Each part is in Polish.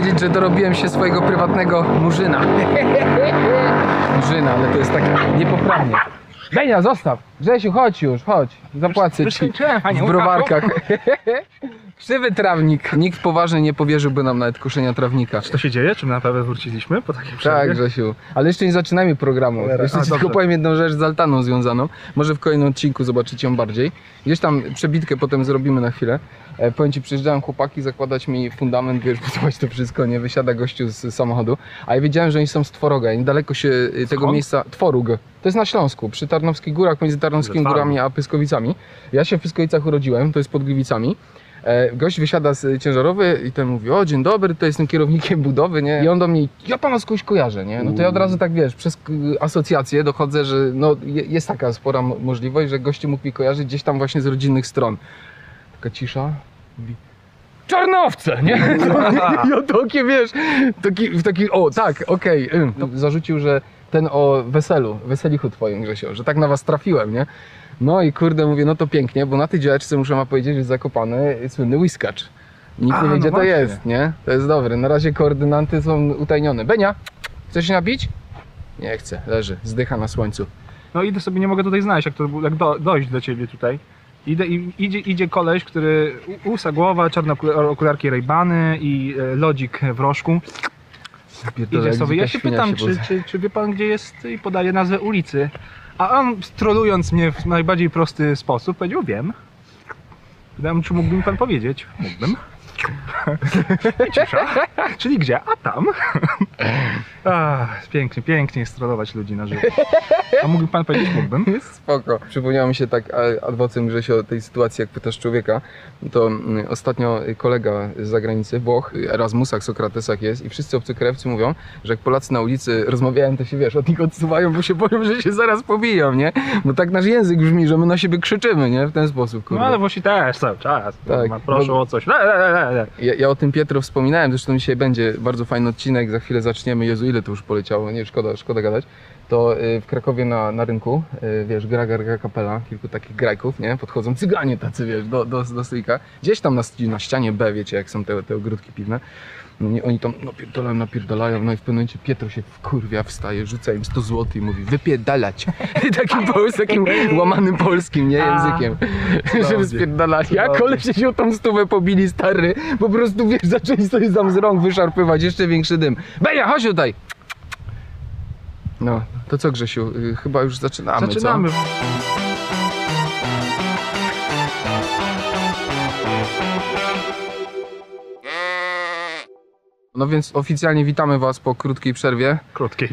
powiedzieć, że dorobiłem się swojego prywatnego murzyna. Murzyna, ale to jest tak niepoprawnie. Benia, zostaw! Grzesiu, chodź już, chodź. Zapłacę Już ci w browarkach. Krzywy trawnik. Nikt poważnie nie powierzyłby nam nawet koszenia trawnika. Czy to się dzieje? Czy my naprawdę wróciliśmy po takiej Tak, przerwie? Grzesiu. Ale jeszcze nie zaczynajmy programu. Cholera. Jeszcze A, ci tylko dobrze. powiem jedną rzecz z altaną związaną. Może w kolejnym odcinku zobaczycie ją bardziej. Gdzieś tam przebitkę potem zrobimy na chwilę. E, powiem ci, przyjeżdżają chłopaki zakładać mi fundament, wiesz, budować to wszystko, nie? Wysiada gościu z samochodu. A ja wiedziałem, że oni są z Tworoga. i Niedaleko się tego Skąd? miejsca... Tworug. To jest na Śląsku, przy Tarnowskich Górach, między Tarnowskimi. Górami a Pyskowicami. Ja się w Pyskowicach urodziłem, to jest pod Gliwicami. E, Gość wysiada z ciężarowy i ten mówi, o dzień dobry, to jestem kierownikiem budowy, nie? I on do mnie, ja pana skądś kojarzę, nie? No to ja od razu tak, wiesz, przez k- asocjację dochodzę, że no je- jest taka spora mo- możliwość, że gościu mógł mi kojarzyć gdzieś tam właśnie z rodzinnych stron. Taka cisza. Mówi, Czarnowce, nie? I on takie, wiesz, taki, w taki, o tak, okej, ym. zarzucił, że ten o weselu, weselichu twoim Grzesio, że tak na was trafiłem, nie? No i kurde, mówię, no to pięknie, bo na tej działeczce muszę wam powiedzieć, że jest zakopany słynny whiskacz. Nikt A, nie wie, no gdzie to właśnie. jest, nie? To jest dobre. Na razie koordynanty są utajnione. Benia, chcesz się napić? Nie chce, leży, zdycha na słońcu. No idę sobie, nie mogę tutaj znaleźć, jak, to, jak do, dojść do ciebie tutaj. Idę, i, idzie, idzie koleś, który u- usa głowa, czarne okula- okularki Ray-Bany i e, lodzik w rożku. Idzie sobie. Ja się pytam, czy, czy, czy wie pan gdzie jest i podaje nazwę ulicy. A on trolując mnie w najbardziej prosty sposób powiedział, wiem. Pytałem, czy mógłby mi pan powiedzieć? Mógłbym. Cisza. Czyli gdzie? A tam. Ach, pięknie, pięknie jest trollować ludzi na żywo. A mógłby pan powiedzieć? Mógłbym. Spoko. Przypomniało mi się tak a- ad vocem, że się o tej sytuacji, jak pytasz człowieka, to mm, ostatnio kolega z zagranicy, Włoch, Erasmusach, Sokratesach jest i wszyscy obcokrajowcy mówią, że jak Polacy na ulicy rozmawiają, to się wiesz, od nich odsuwają, bo się boją, że się zaraz pobiją, nie? Bo tak nasz język brzmi, że my na siebie krzyczymy, nie? W ten sposób, No kurde. ale Włosi też cały czas. Tak, proszę bo- o coś. Le, le, le, le. Ja, ja o tym Pietro wspominałem, zresztą dzisiaj będzie bardzo fajny odcinek, za chwilę zaczniemy, Jezu ile to już poleciało, nie szkoda, szkoda gadać. To y, w Krakowie na, na rynku, y, wiesz, gra, gra, gra kapela, kilku takich grajków, nie? Podchodzą cyganie tacy, wiesz, do, do, do stolika. Gdzieś tam na, na ścianie B, wiecie, jak są te, te ogródki piwne. No, oni tam napierdalają, napierdalają, no i w pewnym momencie Pietro się wkurwia, wstaje, rzuca im 100 zł i mówi wypierdalać. takim, pols- takim łamanym polskim, nie, A, językiem. Żeby cudownie. spierdalali. A koleś się tą stówę pobili, stary. Po prostu, wiesz, zaczęli sobie tam z rąk wyszarpywać, jeszcze większy dym. Beja, chodź tutaj! No, to co Grzesiu, y, chyba już zaczynamy, Zaczynamy. co? No więc oficjalnie witamy Was po krótkiej przerwie Krótkiej.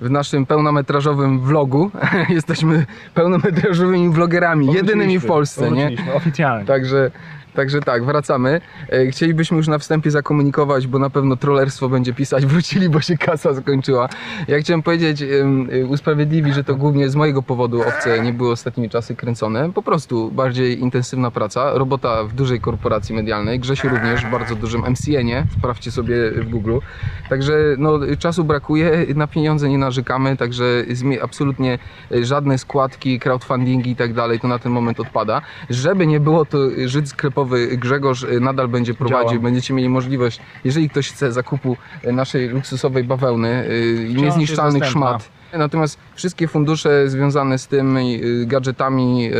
w naszym pełnometrażowym vlogu. Jesteśmy pełnometrażowymi vlogerami, jedynymi w Polsce, nie? Oficjalnie. Także, także tak, wracamy. E, Chcielibyśmy już na wstępie zakomunikować, bo na pewno trollerstwo będzie pisać, wrócili, bo się kasa skończyła. Ja chciałem powiedzieć, y, usprawiedliwi, że to głównie z mojego powodu owce nie były ostatnimi czasy kręcone. Po prostu bardziej intensywna praca, robota w dużej korporacji medialnej, Grzesiu również w bardzo dużym MCN-ie, sprawdźcie sobie w Google. Także no, czasu brakuje, na pieniądze nie narzekamy, także absolutnie y, żadne składki, crowdfundingi i tak dalej, to na ten moment odpada. Żeby nie było, to Żyd sklepowy Grzegorz y, nadal będzie prowadził, Działa. będziecie mieli możliwość, jeżeli ktoś chce zakupu y, naszej luksusowej bawełny i Wciąż niezniszczalnych szmat. Natomiast wszystkie fundusze związane z tymi y, gadżetami,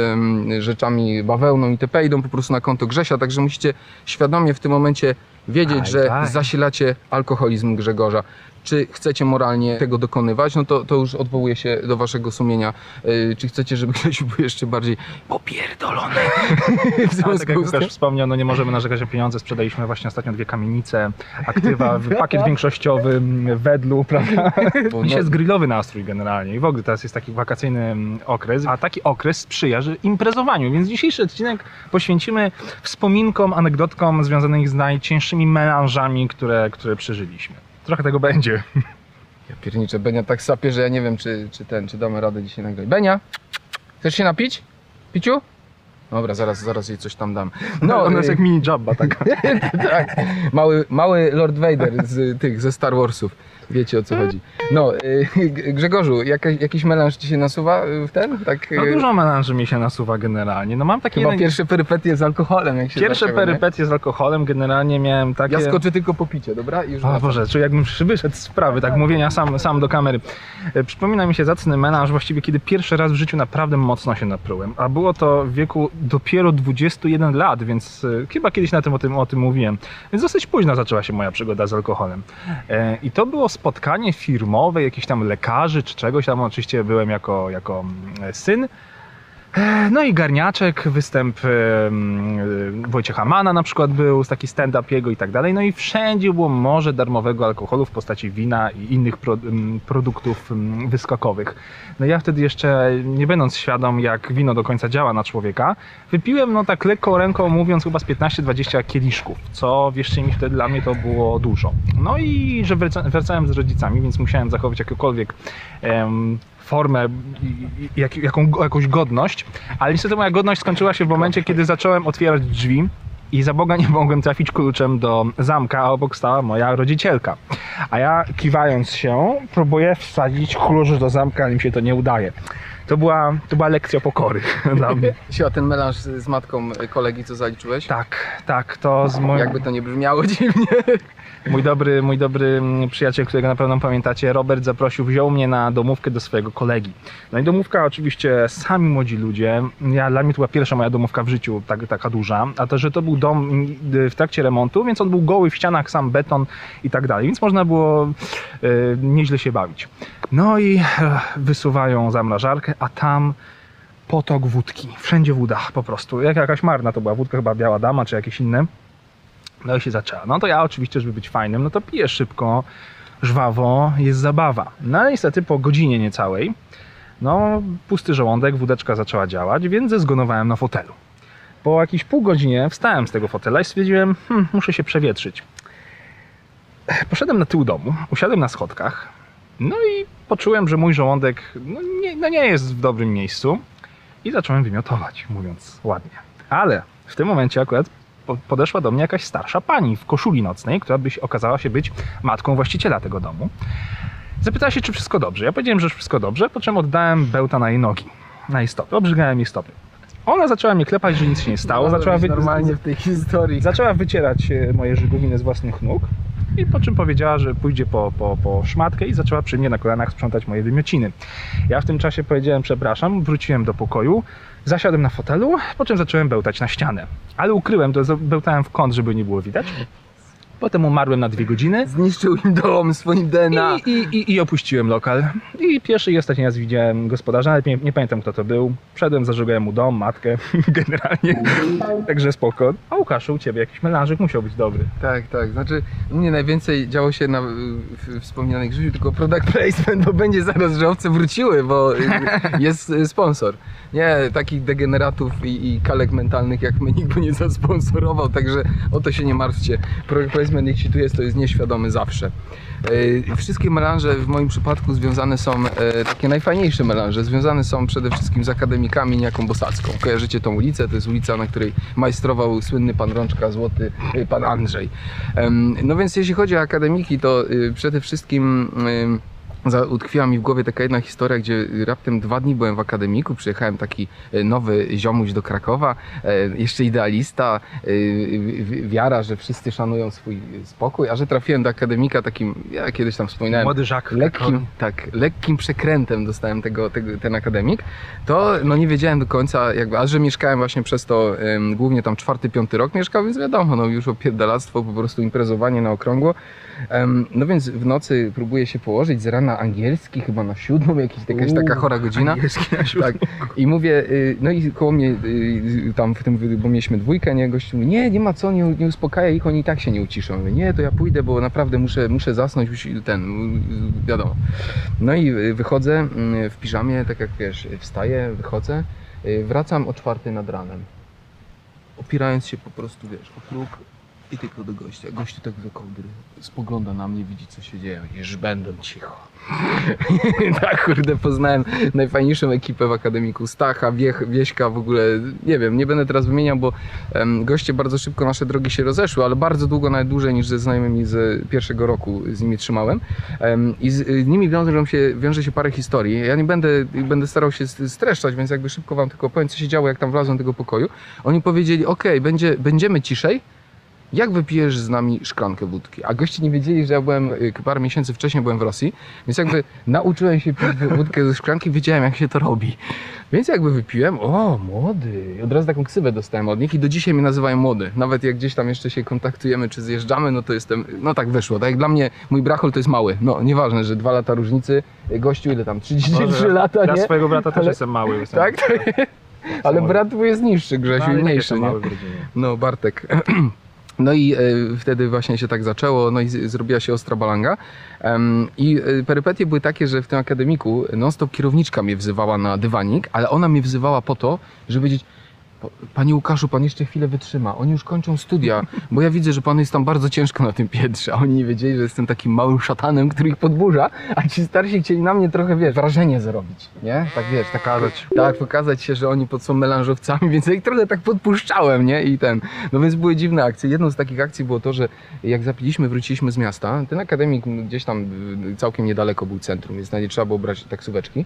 rzeczami bawełną itp. idą po prostu na konto Grzesia, także musicie świadomie w tym momencie wiedzieć, Aj, że tak. zasilacie alkoholizm Grzegorza. Czy chcecie moralnie tego dokonywać, no to, to już odwołuje się do waszego sumienia. Y, czy chcecie, żeby Grzesiu był jeszcze bardziej popierdolony? w Ale tak jak z tym... też wspomniał, no nie możemy narzekać na pieniądze. Sprzedaliśmy właśnie ostatnio dwie kamienice, aktywa, pakiet większościowy, wedlu, prawda? Bo Dzisiaj no- jest grillowy nastrój generalnie i w ogóle teraz jest taki wakacyjny okres, a taki okres sprzyja że imprezowaniu, więc dzisiejszy odcinek poświęcimy wspominkom, anegdotkom związanych z najcięższymi melanżami, które, które przeżyliśmy. Trochę tego będzie. Ja pierniczę, Benia tak sapie, że ja nie wiem, czy, czy ten, czy damy radę dzisiaj nagrać. Benia, chcesz się napić? Piciu? Dobra, zaraz, zaraz jej coś tam dam. No, ona jest y, jak mini Jabba taka. tak, mały, mały Lord Vader z tych, ze Star Warsów. Wiecie o co chodzi. No, y, Grzegorzu, jaka, jakiś melanż ci się nasuwa y, w ten? Tak, No y, dużo melanży mi się nasuwa generalnie. No mam takie Chyba jeden... pierwsze perypetie z alkoholem, jak się Pierwsze zaczęły, nie? perypetie z alkoholem generalnie miałem takie... Ja skoczę tylko po picie, dobra? I już O. Boże, czy jakbym wyszedł z sprawy, tak mówienia sam, sam do kamery. E, Przypomina mi się zacny melanż właściwie, kiedy pierwszy raz w życiu naprawdę mocno się naprułem. A było to w wieku dopiero 21 lat, więc e, chyba kiedyś na tym o tym, o tym mówiłem. Więc dosyć późno zaczęła się moja przygoda z alkoholem. E, I to było spotkanie firmowe, jakichś tam lekarzy czy czegoś tam. Oczywiście byłem jako, jako mm, syn. E, No i garniaczek, występ em, Wojciecha Mana na przykład był, taki stand-up jego i tak dalej. No i wszędzie było morze darmowego alkoholu w postaci wina i innych pro, produktów wyskokowych. No ja wtedy jeszcze, nie będąc świadom jak wino do końca działa na człowieka, wypiłem no tak lekką ręką mówiąc chyba z 15-20 kieliszków, co wierzcie mi wtedy dla mnie to było dużo. No i że wraca, wracałem z rodzicami, więc musiałem zachować jakąkolwiek em, formę, jak, jaką, jakąś godność, ale niestety moja godność skończyła się w momencie, kiedy zacząłem otwierać drzwi i za Boga nie mogłem trafić kluczem do zamka, a obok stała moja rodzicielka. A ja kiwając się, próbuję wsadzić klucz do zamka, ale mi się to nie udaje. To była, to była lekcja pokory dla mnie. Siła, ten melanż z matką kolegi, co zaliczyłeś? Tak, tak, to z moim... Jakby to nie brzmiało dziwnie. Mój dobry, mój dobry mm, przyjaciel, którego na pewno pamiętacie, Robert zaprosił, wziął mnie na domówkę do swojego kolegi. No i domówka oczywiście sami młodzi ludzie. Ja, dla mnie to była pierwsza moja domówka w życiu, tak, taka duża. A to, że to był dom mm, w trakcie remontu, więc on był goły w ścianach, sam beton i tak dalej. Więc można było e, nieźle się bawić. No i e, wysuwają zamrażarkę, a tam potok wódki. Wszędzie woda po prostu. Jak jakaś marna to była wódka, chyba biała dama czy jakieś inne. No i się zaczęła. No to ja oczywiście, żeby być fajnym, no to piję szybko, żwawo, jest zabawa. No niestety po godzinie niecałej, no pusty żołądek, wódeczka zaczęła działać, więc zezgonowałem na fotelu. Po jakieś pół godzinie wstałem z tego fotela i stwierdziłem, hmm, muszę się przewietrzyć. Poszedłem na tył domu, usiadłem na schodkach, no i poczułem, że mój żołądek no nie, no nie jest w dobrym miejscu i zacząłem wymiotować, mówiąc ładnie. Ale w tym momencie akurat po- podeszła do mnie jakaś starsza pani w koszuli nocnej, która byś okazała się być matką właściciela tego domu. Zapytała się, czy wszystko dobrze. Ja powiedziałem, że wszystko dobrze, po czym oddałem bełta na jej nogi, na jej stopy. Obrzygałem jej stopy. Ona zaczęła mnie klepać, że nic się nie stało. Zaczęła, wy... normalnie w tej historii. zaczęła wycierać e, moje żygowiny z własnych nóg. I po czym powiedziała, że pójdzie po, po, po szmatkę i zaczęła przy mnie na kolanach sprzątać moje wymiociny. Ja w tym czasie powiedziałem przepraszam, wróciłem do pokoju, zasiadłem na fotelu, po czym zacząłem bełtać na ścianę. Ale ukryłem to, bełtałem w kąt, żeby nie było widać. Potem umarłem na dwie godziny. Zniszczył im dom swoim DNA. I, i, i, I opuściłem lokal. I pierwszy i ostatni raz widziałem gospodarza, ale nie, nie pamiętam kto to był. Wszedłem, zażegłem mu dom, matkę, generalnie. Także spoko. A Łukaszu, u Ciebie jakiś melanżyk musiał być dobry. Tak, tak. Znaczy, u mnie najwięcej działo się na w, wspomnianych Grzesiu, tylko product placement, bo będzie zaraz, że owce wróciły, bo jest y, sponsor. Nie, takich degeneratów i, i kalek mentalnych jak my nikt by nie zasponsorował, także o to się nie martwcie. Product jeśli tu jest, to jest nieświadomy zawsze. Y, Wszystkie melanże w moim przypadku związane są, e, takie najfajniejsze melanże, związane są przede wszystkim z akademikami niejaką Bosacką. Kojarzycie tą ulicę, to jest ulica, na której majstrował słynny pan Rączka Złoty, y, pan Andrzej. No więc jeśli chodzi o akademiki, to przede wszystkim utkwiła mi w głowie taka jedna historia, gdzie raptem dwa dni byłem w akademiku, przyjechałem taki y, nowy ziomuś do Krakowa, e, jeszcze idealista, wi- wiara, że wszyscy szanują swój spokój, a że trafiłem do akademika takim, ja kiedyś tam wspominałem, Młody Żak. lekkim, tak, lekkim przekrętem dostałem tego, tego, ten akademik, to no nie wiedziałem do końca, jakby, a że mieszkałem właśnie przez to głównie tam czwarty, piąty rok mieszkał, więc wiadomo, no już opierdalactwo, po prostu imprezowanie na okrągło. No więc w nocy próbuję się położyć, z rana angielski, chyba na siódmą, jakiś, jakaś taka chora godzina. Angielski na siódmą. Tak. I mówię, y, no i koło mnie, y, tam w tym, bo mieliśmy dwójkę, nie, gościu mówi, nie, nie ma co, nie, nie uspokajaj ich, oni i tak się nie uciszą. Mówię, nie, to ja pójdę, bo naprawdę muszę, muszę zasnąć, ten, y, wiadomo. No i y, wychodzę y, w piżamie, tak jak wiesz, wstaję, wychodzę, y, wracam o czwartej nad ranem. Opierając się po prostu, wiesz, o próg I tylko do gościa. Gościu tak do kołdry spogląda na mnie, widzi co się dzieje. Już będę cicho. tak, kurde, poznałem najfajniejszą ekipę w akademiku. Stacha, Wiech, Wieśka, w ogóle, nie wiem, nie będę teraz wymieniał, bo em, goście bardzo szybko nasze drogi się rozeszły, ale bardzo długo, nawet dłużej niż ze znajomymi z pierwszego roku z nimi trzymałem. Em, I z y, nimi wiąże się, wiąże się parę historii. Ja nie będę, będę starał się streszczać, więc jakby szybko wam tylko powiem, co się działo, jak tam wlazłem do tego pokoju. Oni powiedzieli, ok, będzie, będziemy ciszej, jak wypijesz z nami szklankę wódki? A goście nie wiedzieli, że ja byłem y, parę miesięcy wcześniej byłem w Rosji, więc jakby nauczyłem się pić wódkę ze szklanki, wiedziałem jak się to robi. Więc jakby wypiłem, o młody, I od razu taką ksywę dostałem od nich i do dzisiaj mnie nazywają młody. Nawet jak gdzieś tam jeszcze się kontaktujemy czy zjeżdżamy, no to jestem, no tak wyszło. Tak jak dla mnie mój brachol to jest mały. No nieważne, że dwa lata różnicy, gościu ile tam, 33 Może lata, Ja nie? swojego brata też Ale- jestem mały. Jestem, Tak? Ale brat twój jest niższy, no, Grzesiu, ale i tak mniejszy, nie? No, Bartek. No i e, wtedy właśnie się tak zaczęło, no i zrobiła się ostra balanga. I e, perypetie były takie, że w tym akademiku non-stop kierowniczka mnie wzywała na dywanik, ale ona mnie wzywała po to, żeby powiedzieć "Pa- Panie Łukaszu, pan jeszcze chwilę wytrzyma. Oni już kończą studia, bo ja widzę, że panu jest tam bardzo ciężko na tym piętrze. A oni nie wiedzieli, że jestem takim małym szatanem, który ich podburza, a ci starsi chcieli na mnie trochę, wiesz, wrażenie zrobić, nie? Tak wiesz, tak Pokazać. tak, pokazać się, że oni pod są melanżowcami, więc ja ich trochę tak podpuszczałem, nie? I ten. No więc były dziwne akcje. Jedną z takich akcji było to, że jak zapiliśmy, wróciliśmy z miasta, ten akademik gdzieś tam y, całkiem niedaleko był centrum, więc na nie trzeba było brać taksóweczki.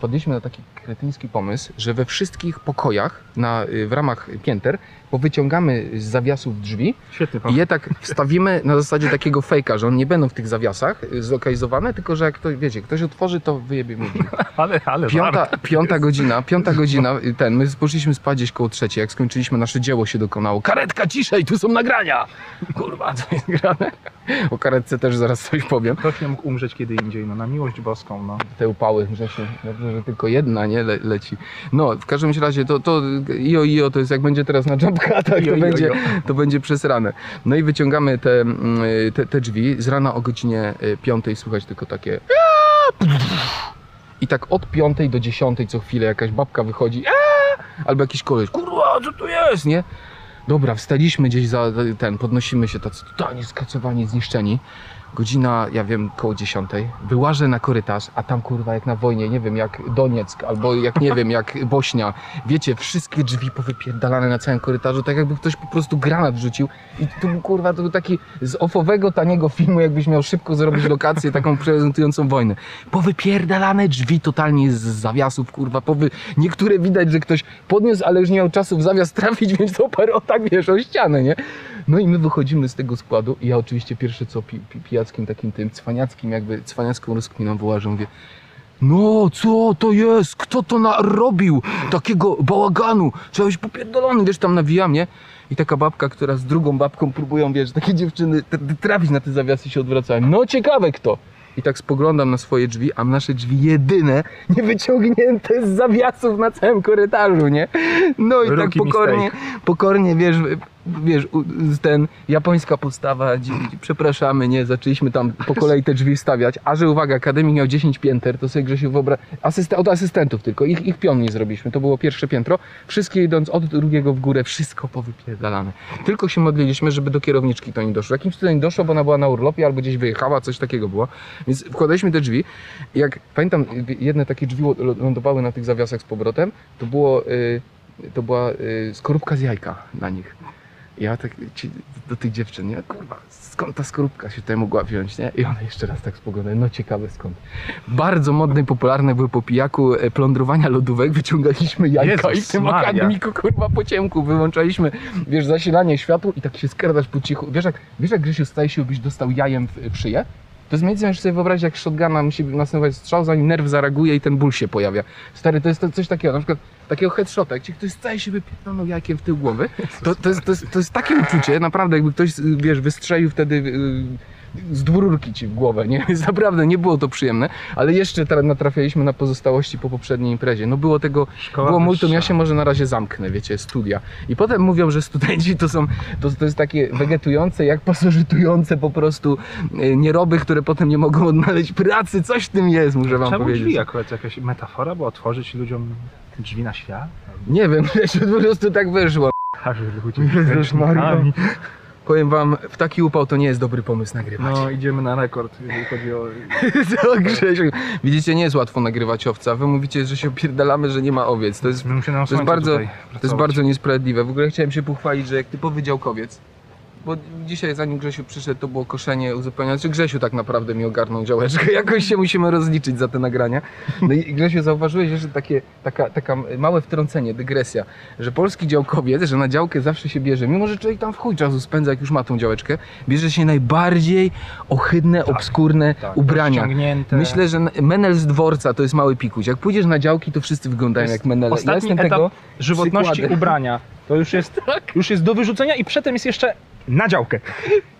Wpadliśmy na taki kretyński pomysł, że we wszystkich pokojach na, y, w ramach pięter powyciągamy z zawiasów drzwi Świetny i je tak wstawimy na zasadzie takiego fejka, że one nie będą w tych zawiasach y, zlokalizowane, tylko że jak ktoś, wiecie, ktoś otworzy, to wyjebie mi. Ale, ale Piąta, piąta godzina, piąta godzina, y, ten, my poszliśmy spać gdzieś koło trzeciej, jak skończyliśmy, nasze dzieło się dokonało. Karetka ciszej, tu są nagrania! Kurwa, co jest grane? O karetce też zaraz coś powiem. Ktoś nie mógł umrzeć kiedy indziej, no na miłość boską, no. Te upały, Grzesiu, dobrze, że tylko jedna, nie, le, leci. No, w każdym razie to, to io, io, to jest jak będzie teraz na jump cutach, to będzie, io. to będzie przesrane. No i wyciągamy te, mm, te, te drzwi, z rana o godzinie y, piątej słychać tylko takie i tak od piątej do dziesiątej co chwilę jakaś babka wychodzi albo jakiś koleś, kurwa, co tu jest, nie? Dobra, wstaliśmy gdzieś za ten, podnosimy się tacy totalnie skacowani, zniszczeni. Godzina, ja wiem, koło dziesiątej. Wyłażę na korytarz, a tam kurwa jak na wojnie, nie wiem, jak Donieck, albo jak nie wiem, jak Bośnia. Wiecie, wszystkie drzwi powypierdalane na całym korytarzu, tak jakby ktoś po prostu granat rzucił. I był kurwa, to był taki z ofowego, taniego filmu, jakbyś miał szybko zrobić lokację taką prezentującą wojnę. Powypierdalane drzwi totalnie z zawiasów, kurwa, powy... Niektóre widać, że ktoś podniósł, ale już nie miał czasu w zawias trafić, więc to parę o tak, wiesz, o ścianę, nie? No i my wychodzimy z tego składu i ja oczywiście pierwsze co pi, pi, pijackim takim tym cwaniackim jakby cwaniacką rozkminą wyłażę, mówię no, co to jest? Kto to narobił? Takiego bałaganu. Być popierdolony, wiesz, tam nawijam, nie? I taka babka, która z drugą babką próbują, wiesz, takie dziewczyny trafić na te zawiasy się odwracają. No, ciekawe kto. I tak spoglądam na swoje drzwi, a nasze drzwi jedyne, nie wyciągnięte z zawiasów na całym korytarzu, nie? No i tak pokornie, pokornie, wiesz, wiesz, ten japońska postawa, przepraszamy, nie, zaczęliśmy tam po kolei te drzwi wstawiać, a że uwaga, akademik miał 10 pięter, to sobie Grzesiu wyobraź, asyst- od asystentów tylko, ich, ich pion nie zrobiliśmy, to było pierwsze piętro, wszystkie idąc od drugiego w górę, wszystko powypierdalane. Tylko się modliliśmy, żeby do kierowniczki to nie doszło. Jakimś cudem nie doszło, bo ona była na urlopie albo gdzieś wyjechała, coś takiego było, więc wkładaliśmy te drzwi, jak pamiętam, jedne takie drzwi lądowały na tych zawiasach z powrotem, to było, y, to była y, skorupka z jajka na nich. Ja tak ci, do tych dziewczyn, nie? Kurwa, skąd ta skorupka się tutaj mogła wziąć, nie? I one jeszcze raz tak spoglądają, no ciekawe skąd. Bardzo modne i popularne były po pijaku e, plądrowania lodówek, wyciągaliśmy jajka Jezus i w tym Maria. akademiku, kurwa, po ciemku wyłączaliśmy, wiesz, zasilanie światła i tak się skradasz po cichu. Wiesz jak, wiesz jak Grzesiu staje się, byś dostał jajem w, w szyję? To jest mniej sobie wyobrazić, jak shotguna musi następować strzał, zanim nerw zareaguje i ten ból się pojawia. Stary, to jest to coś takiego, na przykład takiego headshota, jak ci ktoś staje się wypierdolą jajkiem w tył głowy, to, to, jest, to, jest, to jest takie uczucie, naprawdę, jakby ktoś, wiesz, wystrzelił wtedy yy, z dwururki ci w głowę, nie? Więc naprawdę nie było to przyjemne, ale jeszcze teraz natrafialiśmy na pozostałości po poprzedniej imprezie. No było tego, Szkoła było multum, ja się może na razie zamknę, wiecie, studia. I potem mówią, że studenci to są, to, to jest takie wegetujące, jak pasożytujące po prostu yy, nieroby, które potem nie mogą odnaleźć pracy, coś w tym jest, muszę wam Czemu powiedzieć. drzwi akurat jakaś metafora, bo otworzyć ludziom drzwi na świat? Nie wiem, że po prostu tak wyszło. Aż ludzie Maria. Powiem wam, w taki upał to nie jest dobry pomysł nagrywać. No, idziemy na rekord, jeżeli chodzi o... Co, Grzesiu? Widzicie, nie jest łatwo nagrywać owca. Wy mówicie, że się opierdalamy, że nie ma owiec. To jest, My musimy na to jest, słońcu bardzo, tutaj to jest pracować. bardzo niesprawiedliwe. W ogóle chciałem się pochwalić, że jak typowy działkowiec, bo dzisiaj zanim Grzesiu przyszedł, to było koszenie, uzupełnianie. Czy Grzesiu tak naprawdę mi ogarnął działeczkę? Jakoś się musimy rozliczyć za te nagrania. No i Grzesiu, zauważyłeś, że takie, taka, taka małe wtrącenie, dygresja, że polski działkowiec, że na działkę zawsze się bierze, mimo że człowiek tam w chuj czasu spędza, jak już ma tą działeczkę, bierze się najbardziej ohydne, obskurne Tak, ubrania. rozciągnięte. Myślę, że Menel z dworca to jest mały pikuś. Jak pójdziesz na działki, to wszyscy wyglądają To jak Menele. Ja ostatni jestem etap tego żywotności przykładem. ubrania. To już jest, już jest do wyrzucenia i przedtem jest jeszcze na działkę.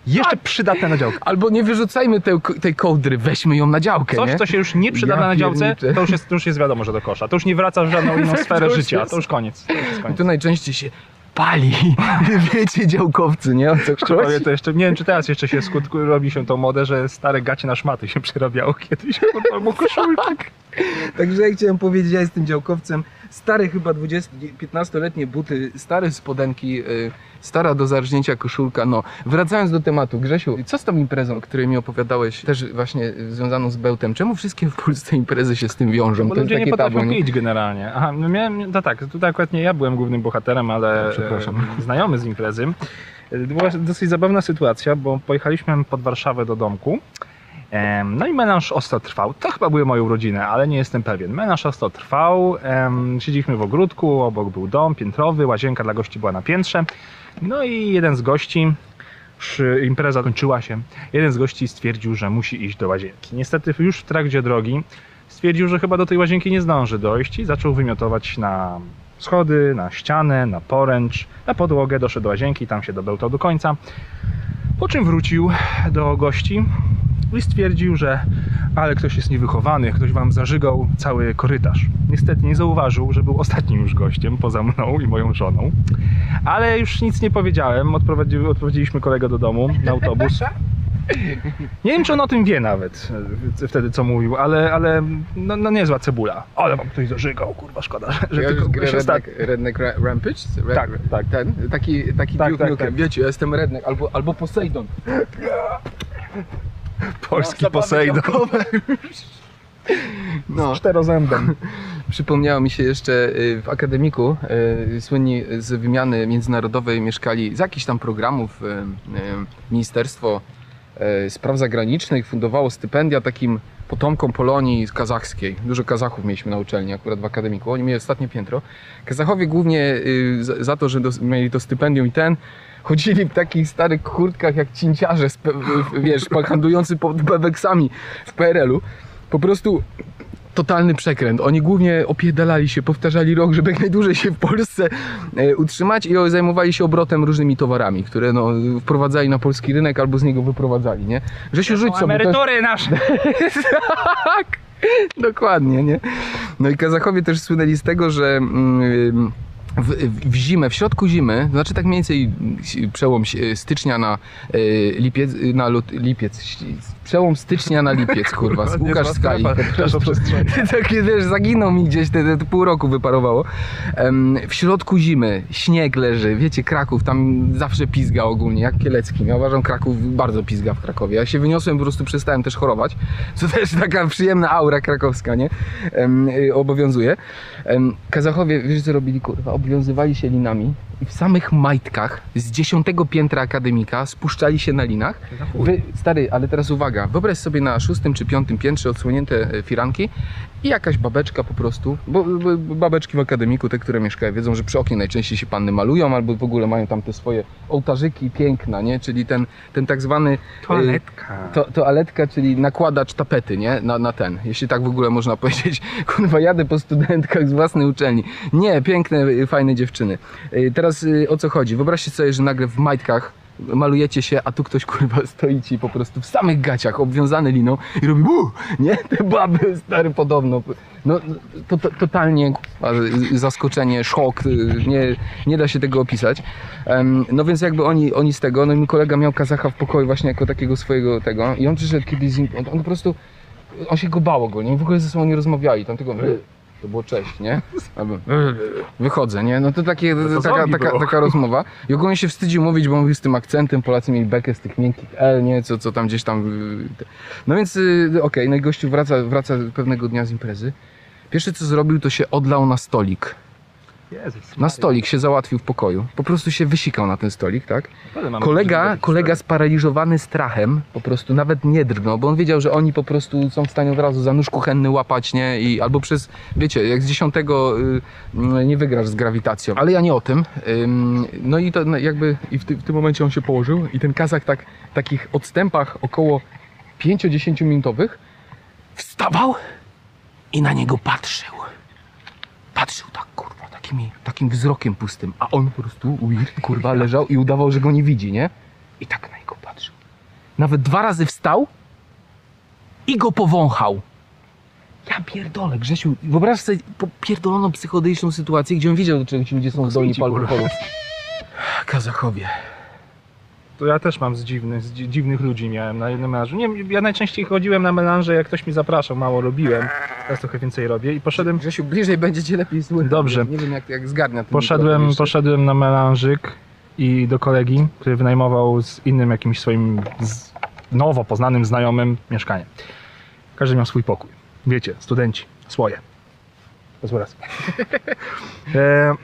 Jeszcze Tak. przydatne na działkę. Albo nie wyrzucajmy tej, tej kołdry, weźmy ją na działkę, Coś, nie? co się już nie przyda Ja na działce, to już, jest, to już jest wiadomo, że do kosza. To już nie wraca w żadną inną sferę To życia. jest- To już koniec. To już I koniec. to najczęściej się pali. Wiecie, działkowcy, nie? O co chodzi? to jeszcze, nie wiem czy teraz jeszcze się skutku robi się tą modę, że stare gacie na szmaty się przerabiało kiedyś, albo koszulki. Także ja chciałem powiedzieć, ja jestem działkowcem. Stare chyba 20, 15-letnie buty, stare spodenki, y, stara do zarżnięcia koszulka. No, wracając do tematu, Grzesiu, co z tą imprezą, o której mi opowiadałeś, też właśnie y, związaną z bełtem? Czemu wszystkie w Polsce imprezy się z tym wiążą? Bo to jest ludzie nie potrafią tabu, pić generalnie. Aha, no miałem, no tak, tutaj akurat nie ja byłem głównym bohaterem, ale Przepraszam. e, znajomy z imprezy. E, Była dosyć zabawna sytuacja, bo pojechaliśmy pod Warszawę do domku. No i menaż ostro trwał. To chyba były moje urodziny, ale nie jestem pewien. Menaż ostro trwał. Siedzieliśmy w ogródku, obok był dom piętrowy, łazienka dla gości była na piętrze. No i jeden z gości, impreza kończyła się, jeden z gości stwierdził, że musi iść do łazienki. Niestety już w trakcie drogi stwierdził, że chyba do tej łazienki nie zdąży dojść i zaczął wymiotować na schody, na ścianę, na poręcz, na podłogę, doszedł do łazienki, tam się dobełtał do końca. Po czym wrócił do gości i stwierdził, że ale ktoś jest niewychowany, ktoś wam zażygał cały korytarz. Niestety nie zauważył, że był ostatnim już gościem poza mną i moją żoną. Ale już nic nie powiedziałem, odprowadzi, odprowadziliśmy kolegę do domu na autobus. Nie wiem, czy on o tym wie nawet e, wtedy, co mówił, ale, ale no, no niezła cebula. Ale wam ktoś zażygał, kurwa, szkoda, że, że Ja tylko grę redneck, redneck Ra- Rampage? Red, Tak, tak. Ten, taki, taki Tak, tak, tak. Wiecie, ja jestem redneck, albo, albo Poseidon. Polski No, już. No, Czterozębem. przypomniało mi się jeszcze y, w akademiku y, słynni z wymiany międzynarodowej mieszkali z jakichś tam programów y, Ministerstwo Spraw Zagranicznych fundowało stypendia takim potomkom Polonii kazachskiej. Dużo Kazachów mieliśmy na uczelni, akurat w akademiku. Oni mieli ostatnie piętro. Kazachowie głównie y, za, to, że mieli to stypendium i ten, chodzili w takich starych kurtkach jak cinciarze, wiesz, handlujący pod beweksami w PRL-u. Po prostu totalny przekręt. Oni głównie opiedalali się, powtarzali rok, żeby jak najdłużej się w Polsce e, utrzymać i zajmowali się obrotem różnymi towarami, które no, wprowadzali na polski rynek albo z niego wyprowadzali, nie? Że się rzuć sobie. Emerytury nasze. tak, dokładnie, nie? No i Kazachowie też słynęli z tego, że mm, w, w zimę, w środku zimy, znaczy tak mniej więcej przełom stycznia na e, lipiec, na lut, lipiec, przełom stycznia na lipiec, kurwa, z Łukasz Skali. Takie wiesz, zaginął mi gdzieś, te, te pół roku wyparowało. Em, w środku zimy, śnieg leży, wiecie, Kraków tam zawsze pizga ogólnie, jak Kielecki. Ja uważam, Kraków bardzo pizga w Krakowie. Ja się wyniosłem, po prostu przestałem też chorować, co też taka przyjemna aura krakowska, nie? Y, obowiązuje. Kazachowie, wiesz co robili, kurwa, obwiązywali się linami i w samych majtkach z dziesiątego piętra akademika spuszczali się na linach Wy, stary, ale teraz uwaga, wyobraź sobie na szóstym czy piątym piętrze odsłonięte e, firanki i jakaś babeczka po prostu, bo, bo bo babeczki w akademiku, te, które mieszkają, wiedzą, że przy oknie najczęściej się panny malują albo w ogóle mają tam te swoje ołtarzyki piękna, nie? Czyli ten, ten tak zwany Toaletka. to, toaletka, czyli nakładacz tapety, nie? Na, na ten, jeśli tak w ogóle można powiedzieć. Kurwa, jadę po studentkach z własnej uczelni. Nie, piękne, fajne dziewczyny. Teraz y, o co chodzi? Wyobraźcie sobie, że nagle w majtkach malujecie się, a tu ktoś kurwa stoi ci po prostu w samych gaciach, obwiązany liną i robi bu, nie? Te baby stary podobno. No to, to, totalnie zaskoczenie, szok, y, nie, nie da się tego opisać. Em, no więc jakby oni, oni z tego, no i mój kolega miał Kazacha w pokoju właśnie jako takiego swojego tego i on przyszedł kiedyś z nim, on, on po prostu, on się go bał ogólnie, w ogóle ze sobą nie rozmawiali, tam tylko To było cześć, nie? Albo wychodzę, nie? No to takie, to taka, taka, taka rozmowa. I ogólnie się wstydził mówić, bo mówił z tym akcentem, Polacy mieli bekę z tych miękkich L, nie? Co, co tam gdzieś tam... y, No więc y, okej, no i gościu wraca, wraca pewnego dnia z imprezy. Pierwsze co zrobił, to się odlał na stolik. Na stolik się załatwił w pokoju. Po prostu się wysikał na ten stolik, tak? Mamy Kolega, kolega sparaliżowany strachem, po prostu nawet nie drgnął, bo on wiedział, że oni po prostu są w stanie od razu za nóż kuchenny łapać, nie? I albo przez, wiecie, jak z dziesiątego y, y, nie wygrasz z grawitacją. Ale ja nie o tym. Ym, no i to no, jakby i w, ty, w tym momencie on się położył i ten kazak tak w takich odstępach około 5-10 minutowych wstawał i na niego patrzył. Patrzył tak, kurwa, takimi, takim wzrokiem pustym, a on po prostu, kurwa, leżał i udawał, że go nie widzi, nie? I tak na niego patrzył. Nawet dwa razy wstał i go powąchał. Ja pierdolę, Grzesiu, wyobraź sobie pierdoloną psychodeliczną sytuację, gdzie on wiedział, do czego ci ludzie są zdolni po alkoholu. Kazachowie. To ja też mam z dziwnych, z dzi- dziwnych ludzi miałem na jednym melanżu. Nie, ja najczęściej chodziłem na melanże, jak ktoś mi zapraszał, mało robiłem. Teraz trochę więcej robię i poszedłem, Grzesiu, bliżej będzie cię lepiej słychać. Dobrze. Nie wiem, jak, jak zgarnia poszedłem, poszedłem na melanżyk i do kolegi, który wynajmował z innym jakimś swoim nowo poznanym znajomym mieszkanie. Każdy miał swój pokój. Wiecie, studenci, swoje. Bez urazy. e,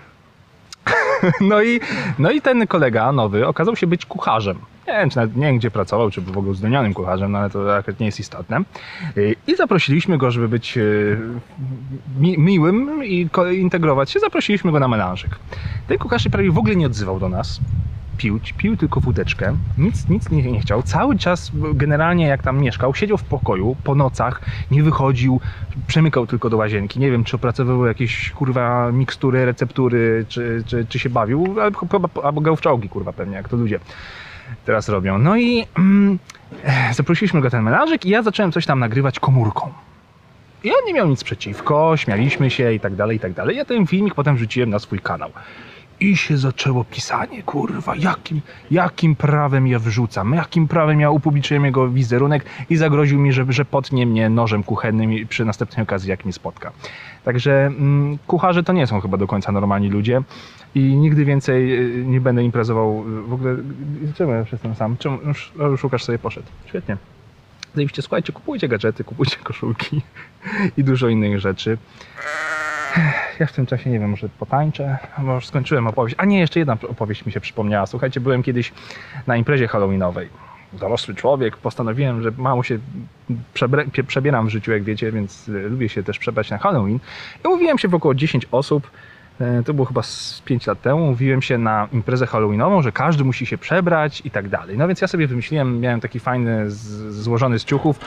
no, i, no i ten kolega nowy okazał się być kucharzem. Nie wiem, czy nawet, nie wiem gdzie pracował, czy był w ogóle uzdolnionym kucharzem, no ale to akurat nie jest istotne. I zaprosiliśmy go, żeby być y, mi, miłym i integrować się. Zaprosiliśmy go na melanżyk. Ten kucharz się prawie w ogóle nie odzywał do nas. Pił, pił tylko wódeczkę, nic, nic nie, nie chciał. Cały czas, generalnie jak tam mieszkał, siedział w pokoju po nocach, nie wychodził, przemykał tylko do łazienki. Nie wiem, czy opracowywał jakieś kurwa mikstury, receptury, czy, czy, czy się bawił, albo, albo grał w czołgi, kurwa, pewnie, jak to ludzie teraz robią. No i mm, eh, zaprosiliśmy go ten melanżyk i ja zacząłem coś tam nagrywać komórką. I on nie miał nic przeciwko, śmialiśmy się i tak dalej, i tak dalej. Ja ten filmik potem wrzuciłem na swój kanał. I się zaczęło pisanie, kurwa, jakim, jakim prawem ja wrzucam, jakim prawem ja upubliczyłem jego wizerunek i zagroził mi, że, że potnie mnie nożem kuchennym przy następnej okazji, jak mnie spotka. Także mm, kucharze to nie są chyba do końca normalni ludzie i nigdy więcej y, nie będę imprezował. y, W ogóle, y, czemu ja jestem sam? Czemu już, już Łukasz sobie poszedł? Świetnie. Zajebiście, słuchajcie, kupujcie gadżety, kupujcie koszulki i dużo innych rzeczy. Ja w tym czasie nie wiem, może potańczę, bo już skończyłem opowieść. A nie, jeszcze jedna opowieść mi się przypomniała. Słuchajcie, byłem kiedyś na imprezie halloweenowej. Dorosły człowiek, postanowiłem, że mało się przebieram w życiu, jak wiecie, więc y, lubię się też przebrać na Halloween. I mówiłem się w około 10 osób, e, to było chyba z 5 lat temu, mówiłem się na imprezę halloweenową, że każdy musi się przebrać i tak dalej. No więc ja sobie wymyśliłem, miałem taki fajny, złożony z ciuchów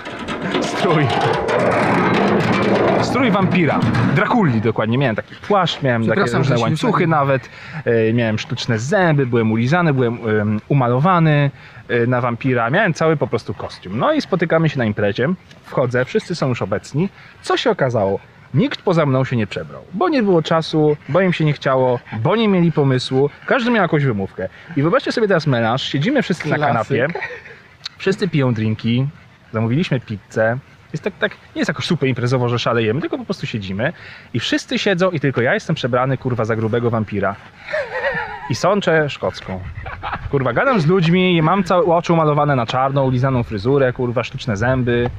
strój. Strój wampira. Drakuli dokładnie. Miałem taki płaszcz, miałem takie różne łańcuchy nawet. E, miałem sztuczne zęby, byłem ulizany, byłem em, umalowany e, na wampira. Miałem cały po prostu kostium. No i spotykamy się na imprezie. Wchodzę, wszyscy są już obecni. Co się okazało? Nikt poza mną się nie przebrał, bo nie było czasu, bo im się nie chciało, bo nie mieli pomysłu. Każdy miał jakąś wymówkę. I wyobraźcie sobie teraz melanż, siedzimy wszyscy na Klasyk. kanapie, wszyscy piją drinki, zamówiliśmy pizzę. Jest tak, tak, nie jest jakoś super imprezowo, że szalejemy, tylko po prostu siedzimy i wszyscy siedzą i tylko ja jestem przebrany, kurwa, za grubego wampira. I sączę szkocką. Kurwa, gadam z ludźmi, mam całe oczy umalowane na czarno, ulizaną fryzurę, kurwa, sztuczne zęby.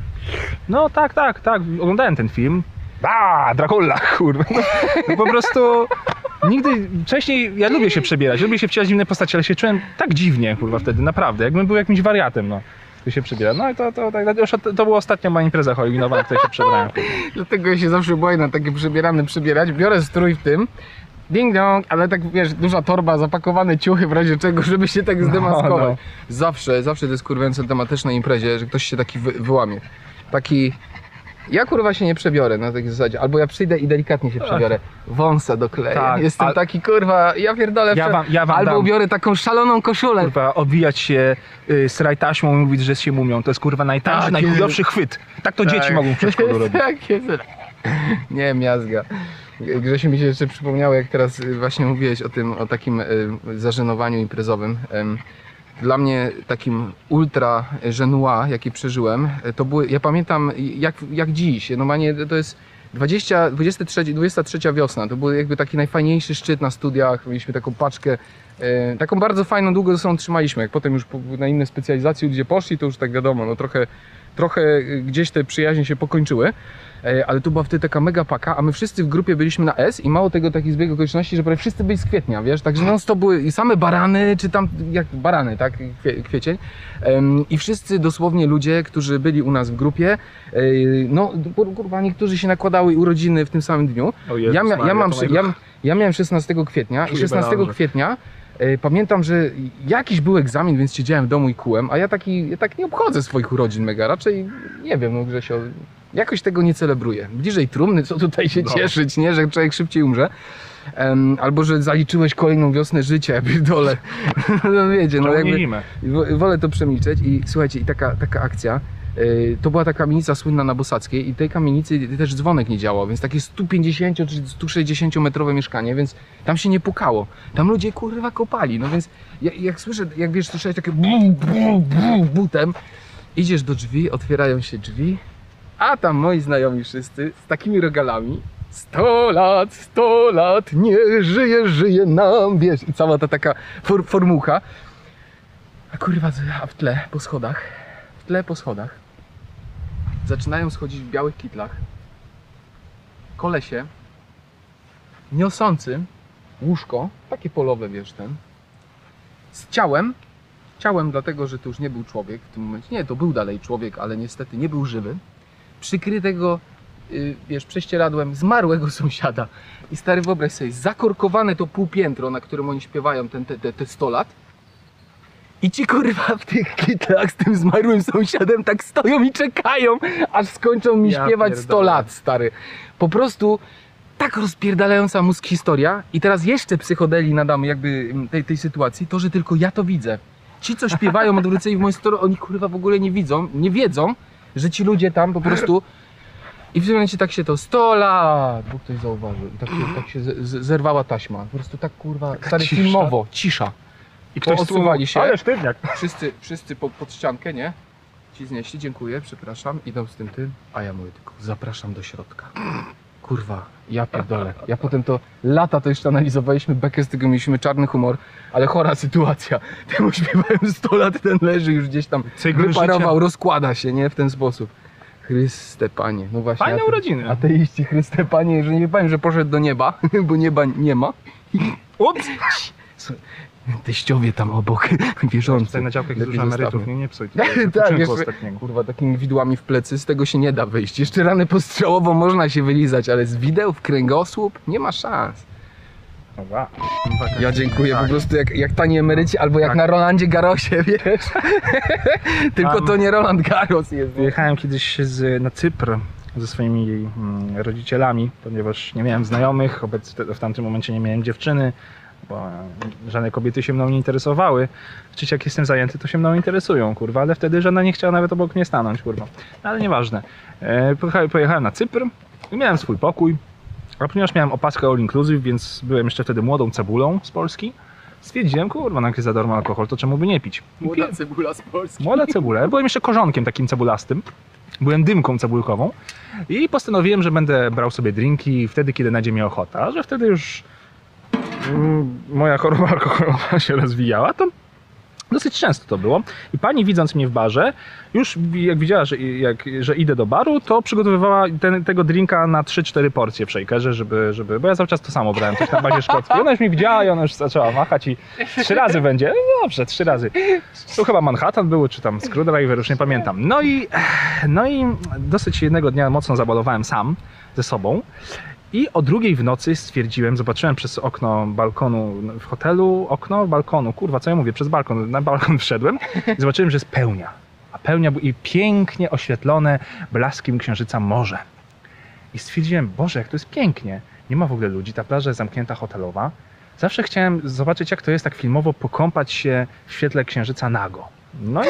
No tak, tak, tak, oglądałem ten film. A, Dracula, kurwa. No, no po prostu nigdy, wcześniej, ja lubię się przebierać, lubię się wcielać w inne postacie, ale się czułem tak dziwnie, kurwa, wtedy, naprawdę, jakbym był jakimś wariatem, no. Tu się przebiera. No i to, to, tak, to, to była ostatnia moja impreza halloweenowa, na której się przebrałem. Dlatego ja się zawsze boję na takie przebierane przebierać. Biorę strój w tym. Ding dong, ale tak wiesz, duża torba, zapakowane ciuchy w razie czego, żeby się tak zdemaskować. no. Zawsze, zawsze to jest kurwiące tematyczne imprezie, że ktoś się taki wy, wyłamie. Taki. Ja kurwa się nie przebiorę na takiej zasadzie. Albo ja przyjdę i delikatnie się przebiorę. Wąsa dokleję. Tak, Jestem al- taki kurwa, ja pierdolę. Ja prze- wam- ja wam Albo dam. ubiorę taką szaloną koszulę. Kurwa, obwijać się y, sraj taśmą i mówić, że się mumią, to jest kurwa najtańszy, Tak, najchudowszy chwyt. Tak to dzieci mogą w przedszkolu robić. Tak jest. Nie, miazga. Grzesiu mi się jeszcze przypomniało, jak teraz y, właśnie mówiłeś o tym, o takim y, zażenowaniu imprezowym. Dla mnie takim ultra żenua, jaki przeżyłem, y, to były, ja pamiętam jak, jak dziś, normalnie to jest 20, 23, 23 wiosna, to był jakby taki najfajniejszy szczyt na studiach, mieliśmy taką paczkę, e, taką bardzo fajną, długo ze sobą trzymaliśmy, jak potem już na inne specjalizacje ludzie poszli, to już tak wiadomo, no trochę, trochę e, gdzieś te przyjaźnie się pokończyły, e, ale tu była wtedy taka mega paka, a my wszyscy w grupie byliśmy na S i mało tego taki zbieg okoliczności, że prawie wszyscy byli z kwietnia, wiesz, także non stop były same barany, czy tam, jak barany, tak, Kwie, kwiecień. I wszyscy dosłownie ludzie, którzy byli u nas w grupie, e, no kur- kurwa, niektórzy się nakładały urodziny w tym samym dniu, Jezus ja, mia, ja, Maria, mam, to ja, ja miałem 16 kwietnia i Czuję 16 melanże. kwietnia e, pamiętam, że jakiś był egzamin, więc siedziałem w domu i kułem, a ja taki, ja tak nie obchodzę swoich urodzin mega, raczej nie wiem, no Grzesio, jakoś tego nie celebruję. Bliżej trumny, co tutaj się No. cieszyć, nie, że człowiek szybciej umrze. Em, albo, że zaliczyłeś kolejną wiosnę życia, pierdolę. no wiecie, no jakby... Wolę to przemilczeć i słuchajcie, i taka, taka akcja, yy, to była ta kamienica słynna na Bosackiej i tej kamienicy też dzwonek nie działał, więc takie 150 czy 160 metrowe mieszkanie, więc tam się nie pukało. Tam ludzie kurwa kopali, no więc jak, jak słyszę, jak wiesz, słyszałeś takie bu, bu, bu, butem, idziesz do drzwi, otwierają się drzwi, a tam moi znajomi wszyscy z takimi regalami 100 lat, 100 lat, nie żyje, żyje nam, wiesz, i cała ta taka for, formucha. A kurwa, a w tle, po schodach, w tle po schodach, zaczynają schodzić w białych kitlach. Kolesie niosący łóżko, takie polowe, wiesz, ten, z ciałem, ciałem dlatego, że to już nie był człowiek w tym momencie, nie, to był dalej człowiek, ale niestety nie był żywy, przykrytego, y, wiesz, prześcieradłem zmarłego sąsiada. I stary, wyobraź sobie, zakorkowane to półpiętro, na którym oni śpiewają ten, te, te, te 100 lat, i ci kurwa w tych kitlach z tym zmarłym sąsiadem tak stoją i czekają, aż skończą mi Ja śpiewać 100 pierdolę. lat, stary. Po prostu tak rozpierdalająca mózg historia i teraz jeszcze psychodeli nadamy jakby mm, tej, tej sytuacji, to, że tylko ja to widzę. Ci, co śpiewają odwróceni w moją stronę, oni kurwa w ogóle nie widzą, nie wiedzą, że ci ludzie tam po prostu i w tym momencie tak się to 100 lat, bo ktoś zauważył i tak się, tak się z, z, zerwała taśma. Po prostu tak kurwa, stary cisza. filmowo, cisza. I ktoś Poodsuwali się. Ale sztywniak. Wszyscy, wszyscy pod, pod ściankę, nie? Ci znieśli, dziękuję, przepraszam, idą z tym tym, a ja mówię tylko, zapraszam do środka. Kurwa, ja pierdolę. Ja potem to, lata to jeszcze analizowaliśmy, bekę z tego mieliśmy czarny humor, ale chora sytuacja. Temu śpiewałem 100 lat, ten leży już gdzieś tam, Cykl wyparował, rozkłada się, nie? W ten sposób. Chryste Panie, no właśnie. Fajne urodziny. Ateiści, Chryste Panie, że nie powiem, że poszedł do nieba, bo nieba nie ma. Ups! Teściowie tam obok, wierzący. Tutaj na działkach jest dużo emerytów, nie, nie psuj. Tak, jeszcze-. Kurwa, takimi widłami w plecy, z tego się nie da wyjść. Jeszcze ranę postrzałowo można się wylizać, ale z wideł w kręgosłup nie ma szans. Dobra. Ja dziękuję Tak. po prostu jak, jak tani emeryci, albo jak Tak. na Rolandzie Garosie, wiesz? Tylko Tam- to nie Roland Garros jest. Wyjechałem kiedyś z, na Cypr ze swoimi mm, rodzicielami, ponieważ nie miałem znajomych, obecnie w tamtym momencie nie miałem dziewczyny, bo e, żadne kobiety się mną nie interesowały. Czyć jak jestem zajęty, to się mną interesują, kurwa, ale wtedy żadna nie chciała nawet obok mnie stanąć, kurwa. No, ale nieważne. E, pojechałem, pojechałem na Cypr i miałem swój pokój, a ponieważ miałem opaskę all inclusive, więc byłem jeszcze wtedy młodą cebulą z Polski, stwierdziłem, kurwa, no jak jest za darmo alkohol, to czemu by nie pić? Młoda cebula z Polski. Młoda cebula. Ja byłem jeszcze korzonkiem takim cebulastym. Byłem dymką cebulkową i postanowiłem, że będę brał sobie drinki wtedy, kiedy najdzie mi ochota, że wtedy już moja choroba alkoholowa się rozwijała, to dosyć często to było. I pani widząc mnie w barze, już jak widziała, że, jak, że idę do baru, to przygotowywała ten, tego drinka na 3-4 porcje w shakerze, żeby, żeby, bo ja cały czas to samo brałem, coś na bazie szkockiej. Ona już mi widziała i ona już zaczęła machać i trzy razy będzie. No dobrze, trzy razy. To chyba Manhattan był, czy tam Screwdriver, już nie pamiętam. No i, no i dosyć jednego dnia mocno zabalowałem sam ze sobą. I o drugiej w nocy stwierdziłem, zobaczyłem przez okno balkonu w hotelu, okno balkonu, kurwa, co ja mówię, przez balkon, na balkon wszedłem i zobaczyłem, że jest pełnia. A pełnia i pięknie oświetlone blaskiem księżyca morze. I stwierdziłem, Boże, jak to jest pięknie. Nie ma w ogóle ludzi, ta plaża jest zamknięta hotelowa. Zawsze chciałem zobaczyć, jak to jest tak filmowo pokąpać się w świetle księżyca nago. No i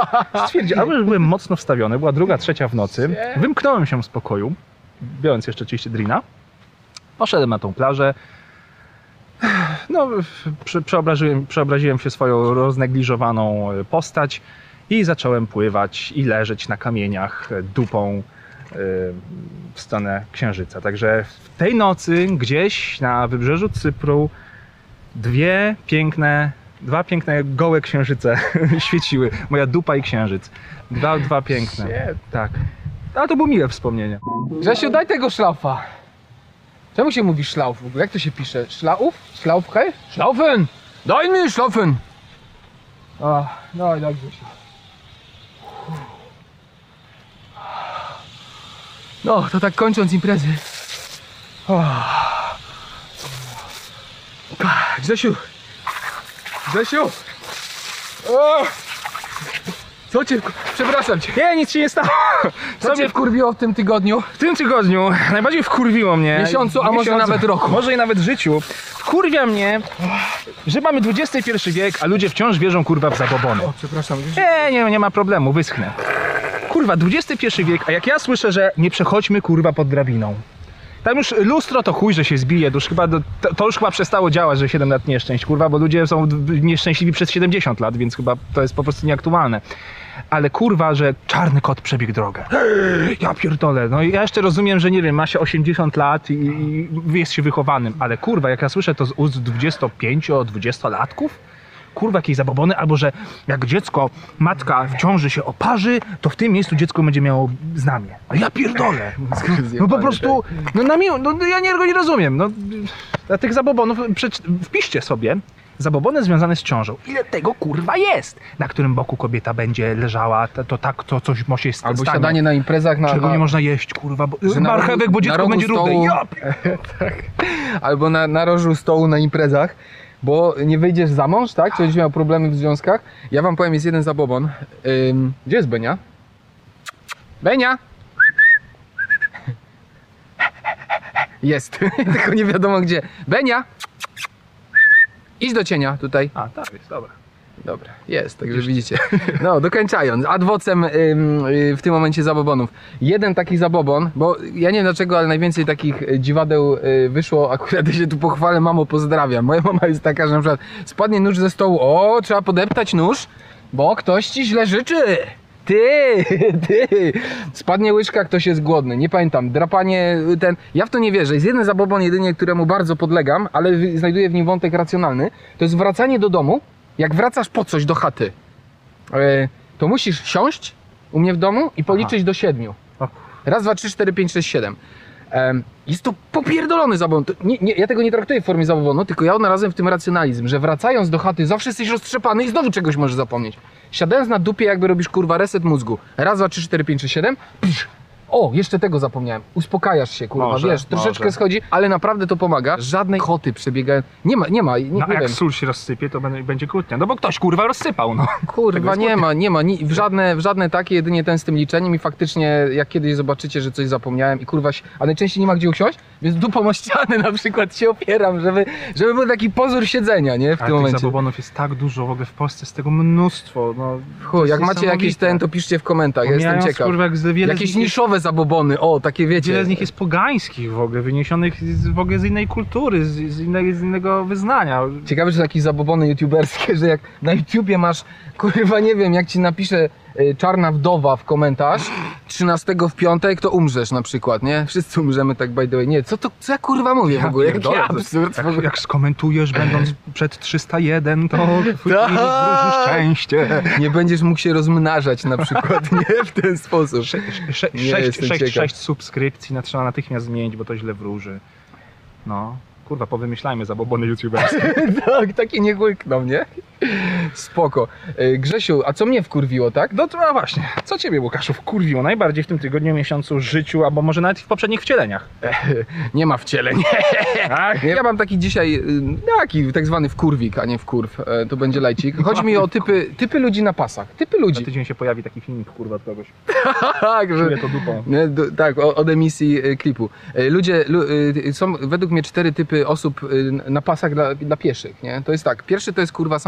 stwierdziłem, ale już byłem mocno wstawiony, była druga, trzecia w nocy. Wymknąłem się z pokoju, biorąc jeszcze oczywiście drina. Poszedłem na tą plażę. No, prze, przeobraziłem, przeobraziłem się swoją roznegliżowaną postać i zacząłem pływać i leżeć na kamieniach dupą w stronę Księżyca. Także w tej nocy gdzieś na wybrzeżu Cypru dwie piękne, dwa piękne gołe księżyce świeciły. Moja dupa i księżyc. Dwa, dwa piękne. Shit. Tak. Ale to było miłe wspomnienie. Grzesiu, daj tego szlaufa. Czemu się mówi szlauf w ogóle? Jak to się pisze? Szlauf? Szlaufkę? Szlaufen! Daj mi szlaufen! O, no i dobrze się. No, to tak kończąc imprezy. O. Grzesiu! Grzesiu! Co cię, przepraszam cię. Nie, nic się nie stało. Co cię mnie wkurwiło w tym tygodniu? w tym tygodniu najbardziej wkurwiło mnie. Miesiącu, a może nawet roku. Może i nawet życiu. Wkurwia mnie, że mamy XXI wiek, a ludzie wciąż wierzą kurwa w zabobony. O, przepraszam. Nie, nie, nie ma problemu, wyschnę. Kurwa, XXI wiek, a jak ja słyszę, że nie przechodźmy kurwa pod drabiną. Tam już lustro to chuj, że się zbije, to już chyba, to, to już chyba przestało działać, że 7 lat nieszczęść, kurwa, bo ludzie są nieszczęśliwi przez 70 lat, więc chyba to jest po prostu nieaktualne. Ale kurwa, że czarny kot przebiegł drogę. Ja pierdolę, no i ja jeszcze rozumiem, że nie wiem, ma się 80 lat i, i jest się wychowanym, ale kurwa, jak ja słyszę to z ust 25-20 latków, kurwa jakieś zabobony, albo że jak dziecko, matka w ciąży się oparzy, to w tym miejscu dziecko będzie miało znamie. A ja pierdolę. No po prostu, no na miło, no ja nie, nie rozumiem. No, dla tych zabobonów, przeczy- wpiszcie sobie zabobony związane z ciążą. Ile tego kurwa jest? Na którym boku kobieta będzie leżała, to, to tak, to coś może się Albo stanie. siadanie na imprezach na, Czego na, nie można jeść, kurwa, bo, Że na marchewek, bo na dziecko będzie rude. stołu- Ja, albo na narożu stołu na imprezach, bo nie wyjdziesz za mąż, tak? Czy będziesz miał problemy w związkach. Ja wam powiem, jest jeden zabobon. Ym, gdzie jest Benia? Benia! Jest, tylko nie wiadomo gdzie. Benia! Idź do cienia tutaj. A, tak jest, dobra. Dobra, jest, także widzicie. No, dokończając, adwocem ym, y, w tym momencie zabobonów. Jeden taki zabobon, bo ja nie wiem dlaczego, ale najwięcej takich y, dziwadeł y, wyszło, akurat ja się tu pochwalę, mamo, pozdrawiam. Moja mama jest taka, że na przykład spadnie nóż ze stołu, o, trzeba podeptać nóż, bo ktoś ci źle życzy. Ty, ty, spadnie łyżka, ktoś jest głodny, nie pamiętam, drapanie, y, ten, ja w to nie wierzę, jest jeden zabobon jedynie, któremu bardzo podlegam, ale znajduję w nim wątek racjonalny, to jest wracanie do domu, jak wracasz po coś do chaty, e, to musisz siąść u mnie w domu i policzyć do siedmiu. Raz, dwa, trzy, cztery, pięć, sześć, siedem. Em, Jest to popierdolony zabobon. To Nie, nie, ja tego nie traktuję w formie zabobonu, tylko ja odnalazłem w tym racjonalizm, że wracając do chaty zawsze jesteś roztrzepany i znowu czegoś możesz zapomnieć. Siadając na dupie jakby robisz kurwa reset mózgu. Raz, dwa, trzy, cztery, pięć, sześć, siedem. Psz. O, jeszcze tego zapomniałem. Uspokajasz się, kurwa, Może, wiesz, troszeczkę może. schodzi, ale naprawdę to pomaga. Żadnej koty przebiegają. Nie ma, nie ma, nie, No, nie jak wiem. sól się rozsypie, to będzie, będzie kłótnia. No bo ktoś kurwa rozsypał, no. Kurwa, nie ma, nie ma, ni, w, żadne, w żadne takie, jedynie ten z tym liczeniem i faktycznie jak kiedyś zobaczycie, że coś zapomniałem i kurwa, się- a najczęściej nie ma gdzie usiąść, więc dupą o ścianę na przykład się opieram, żeby, żeby był taki pozór siedzenia, nie, w Ale tym tych momencie. zabobonów jest tak dużo w ogóle w Polsce, z tego mnóstwo. No, Chuj, jak macie jakiś ten, to piszcie w komentarzach, ja jestem Pomijając, ciekaw. Kurwa, jak z- wiele Jakieś nich jest, niszowe zabobony, o, takie wiecie. wiele z nich jest pogańskich w ogóle, wyniesionych z, w ogóle z innej kultury, z, z, innej, z innego wyznania. Ciekawe, czy są jakieś zabobony youtuberskie, że jak na YouTubie masz, kurwa, nie wiem, jak ci napisze y, czarna wdowa w komentarz 13 w piątek, to umrzesz na przykład, nie? Wszyscy umrzemy tak by the way. Nie, co to, co ja kurwa mówię w ogóle? Jaki pierdolę, to- absurd. w Jak, ogóle. jak skomentujesz będąc przed 301, to twój Tak. wróży szczęście. Nie będziesz mógł się rozmnażać na przykład, nie? W ten sposób. Nie, jestem 6 ciekaw. subskrypcji na- trzeba natychmiast zmienić, bo to źle wróży. No. Kurwa, powymyślajmy zabobony youtuberskie. tak, takie nie łykną, nie? Spoko. Y, Grzesiu, a co mnie wkurwiło, tak? No to a właśnie, co ciebie Łukaszu wkurwiło najbardziej w tym tygodniu, miesiącu, życiu, albo może nawet w poprzednich wcieleniach? Nie ma wcieleń. Tak? Ja mam taki dzisiaj, y, taki tak zwany wkurwik, a nie wkurw. E, To będzie lajcik. Chodzi mi o typy, typy ludzi na pasach. Typy Za ludzi. tydzień się pojawi taki filmik, kurwa, od kogoś. Tak, że... To dupą. Tak, o- od emisji y, klipu. Y, Ludzie, lu, y, są według mnie cztery typy osób na pasach dla, dla pieszych, nie? To jest tak, pierwszy to jest kurwa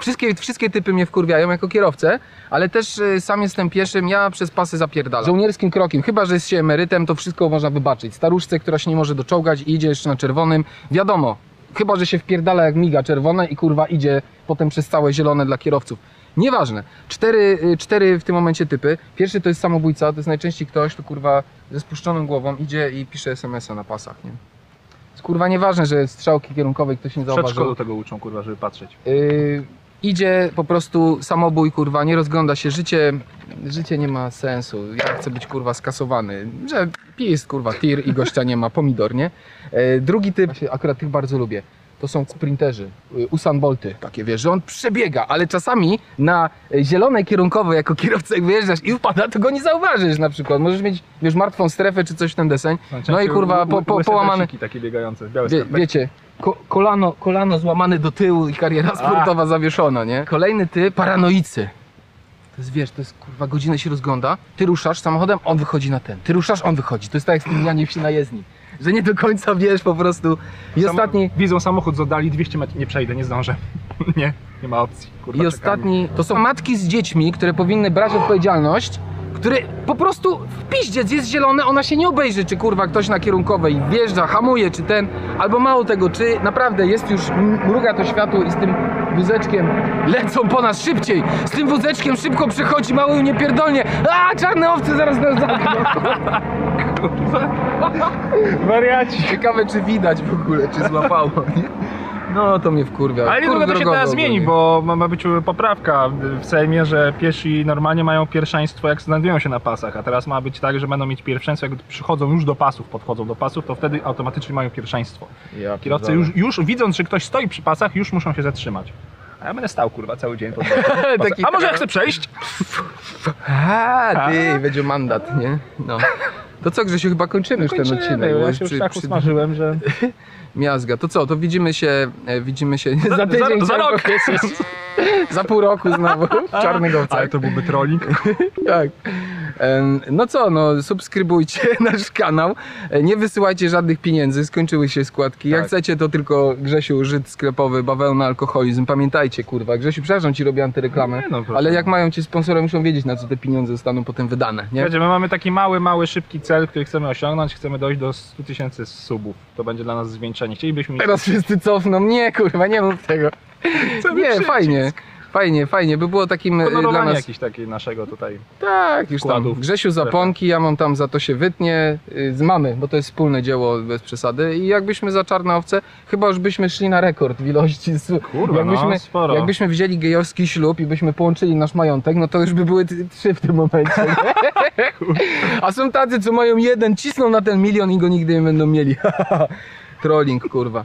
Wszystkie, wszystkie typy mnie wkurwiają jako kierowcę, ale też y, sam jestem pieszym, ja przez pasy zapierdalam. Żołnierskim krokiem, chyba że jest się emerytem, to wszystko można wybaczyć. Staruszce, która się nie może doczołgać i idzie jeszcze na czerwonym, wiadomo, chyba że się wpierdala jak miga czerwone i kurwa idzie potem przez całe zielone dla kierowców. Nieważne. Cztery, y, cztery w tym momencie typy. Pierwszy to jest samobójca, to jest najczęściej ktoś, kto kurwa ze spuszczoną głową idzie i pisze SMS-a na pasach, nie? Jest kurwa nieważne, że strzałki kierunkowej ktoś nie W zauważył. przedszkolu tego uczą, kurwa, żeby patrzeć. Yy, idzie po prostu samobój, kurwa, nie rozgląda się. Życie, życie nie ma sensu. Ja chcę być, kurwa, skasowany. Że jest, kurwa, tir i gościa nie ma, pomidor, nie? Yy, drugi typ, akurat tych bardzo lubię. To są sprinterzy, yy, Usain Bolty, takie wiesz, że on przebiega, ale czasami na y, zielonej kierunkowej jako kierowca jak wyjeżdżasz i wpada, to go nie zauważysz na przykład. Możesz mieć, wiesz, martwą strefę czy coś w ten deseń. No i kurwa, po, po, połamany, takie biegające, białe Wie, wiecie, ko kolano, kolano złamane do tyłu i kariera sportowa zawieszona, nie? Kolejny ty, paranoicy. To jest, wiesz, to jest kurwa, godzinę się rozgląda, ty ruszasz samochodem, on wychodzi na ten. Ty ruszasz, on wychodzi. To jest tak jak z tym Janie wsi na jezdni. Że nie do końca wiesz po prostu. I Samo- ostatni, Widzą samochód z oddali 200 metrów, nie przejdę, nie zdążę. nie, nie ma opcji. Kurwa, i ostatni, to są matki z dziećmi, które powinny brać odpowiedzialność, które po prostu w piździec jest zielone, ona się nie obejrzy, czy kurwa ktoś na kierunkowej wjeżdża, hamuje, czy ten, albo mało tego, czy naprawdę jest już, m- mruga to światło i z tym wózeczkiem lecą po nas szybciej, z tym wózeczkiem szybko przychodzi mały nie pierdolnie, a czarne owce zaraz nas zamkną. Wariaci. Ciekawe czy widać w ogóle, czy złapało, nie? No to mnie wkurwia. Ale niedługo to się teraz zmieni, bo ma, ma być poprawka w Sejmie, że piesi normalnie mają pierwszeństwo jak znajdują się na pasach, a teraz ma być tak, że będą mieć pierwszeństwo jak przychodzą już do pasów, podchodzą do pasów, to wtedy automatycznie mają pierwszeństwo. Ja Kierowcy pierdolę. już, już widząc, że ktoś stoi przy pasach, już muszą się zatrzymać. A ja będę stał kurwa cały dzień pod Taki A może ja chcę przejść? A, ty, będzie mandat, nie? No. To co, Grzesiu, chyba kończymy już ten Kończymy, odcinek. ja się już przy- tak przy- usmażyłem, że... Miazga. To co, to widzimy się, e, widzimy się za tydzień. za, za rok! Za pół roku znowu w czarnych owcach. Ale to byłby trolling. Tak. No co, no subskrybujcie nasz kanał. Nie wysyłajcie żadnych pieniędzy, skończyły się składki. Jak Tak. chcecie, to tylko Grzesiu, Żyd sklepowy, bawełna, alkoholizm. Pamiętajcie, kurwa. Grzesiu, przepraszam ci, robię antyreklamę. No, proszę. ale jak mają cię sponsorem, muszą wiedzieć, na co te pieniądze zostaną potem wydane, nie? Wiecie, my mamy taki mały, mały, szybki cel, który chcemy osiągnąć. Chcemy dojść do 100 tysięcy subów. To będzie dla nas zwieńczenie. Chcielibyśmy. Teraz wszyscy cofną. Nie, kurwa, nie mów tego. Nie, przycisk. fajnie. Fajnie, fajnie, by było takim e, dla nas... jakiś taki naszego tutaj. Tak, już tam. Grzesiu zaponki, ja mam tam za to się wytnie y, z mamy, bo to jest wspólne dzieło bez przesady. I jakbyśmy za czarne owce, chyba już byśmy szli na rekord w ilości. s- Kurwa, jakbyśmy, no, sporo. jakbyśmy wzięli gejowski ślub i byśmy połączyli nasz majątek, no to już by były t- trzy w tym momencie. nie? A są tacy, co mają jeden, cisną na ten milion i go nigdy nie będą mieli. Trolling, kurwa.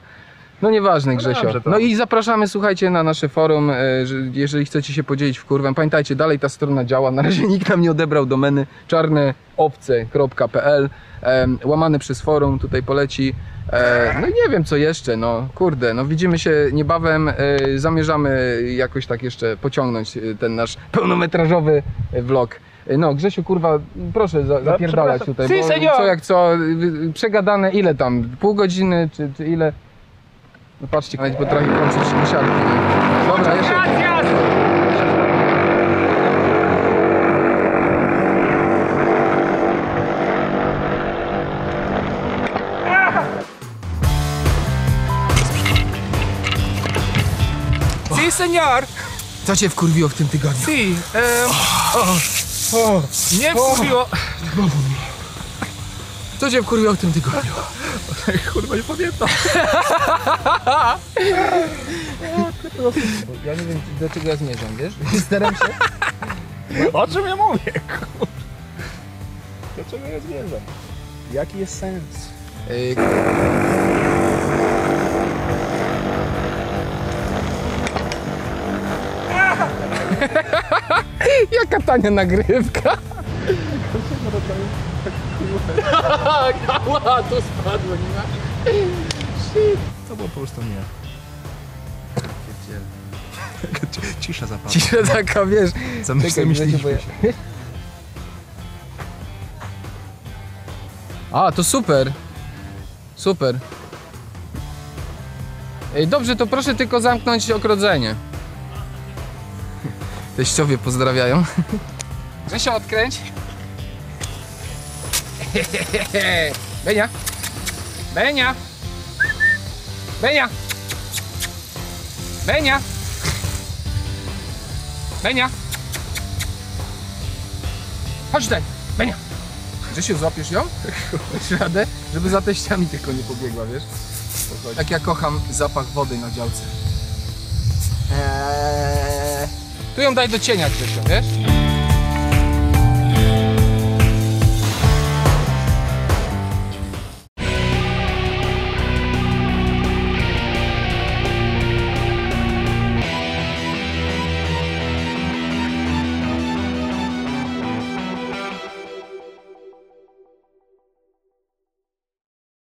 No nieważne, Grzesio. dobrze, to- No i zapraszamy, słuchajcie, na nasze forum, e, że jeżeli chcecie się podzielić w kurwę. Pamiętajcie, dalej ta strona działa. Na razie nikt nam nie odebrał domeny czarneowce.pl em, łamany przez forum, tutaj poleci. E, no i nie wiem co jeszcze, no kurde, no widzimy się niebawem, e, zamierzamy jakoś tak jeszcze pociągnąć e, ten nasz pełnometrażowy vlog. E, No Grzesiu, kurwa, proszę za, zapierdalać przepraszam. tutaj, Si, bo senior. co jak co, y, przegadane ile tam, pół godziny czy, czy ile? No patrzcie, nawet potrafi kończyć musiarki. Dobra, jeszcze... Si, senior! Co cię wkurwiło w tym tygodniu? Si, em, nie wkurwiło... Co cię wkurwiło w tym tygodniu? Kurwa, nie pamiętam. Ja nie wiem do czego ja zmierzam, wiesz? Staram się. O czym ja mówię? kurwa? Do czego ja zmierzam? Jaki jest sens? Yy, Jaka tania nagrywka? Ała, to spadło, nie ma? To było po prostu nie. Cisza zapadła. Cisza taka, wiesz, bo ja- A, to super. Super. Ej, dobrze, to proszę tylko zamknąć ogrodzenie. Teściowie pozdrawiają. Grzesio, odkręć. Benia. Benia. Benia. Benia. Benia! Chodź tutaj! Benia! Grzesiu, złapiesz ją? Dasz radę? Żeby za teściami tylko nie pobiegła, wiesz? Jak ja kocham zapach wody na działce. Tu ją daj do cienia, Grzesiu, wiesz?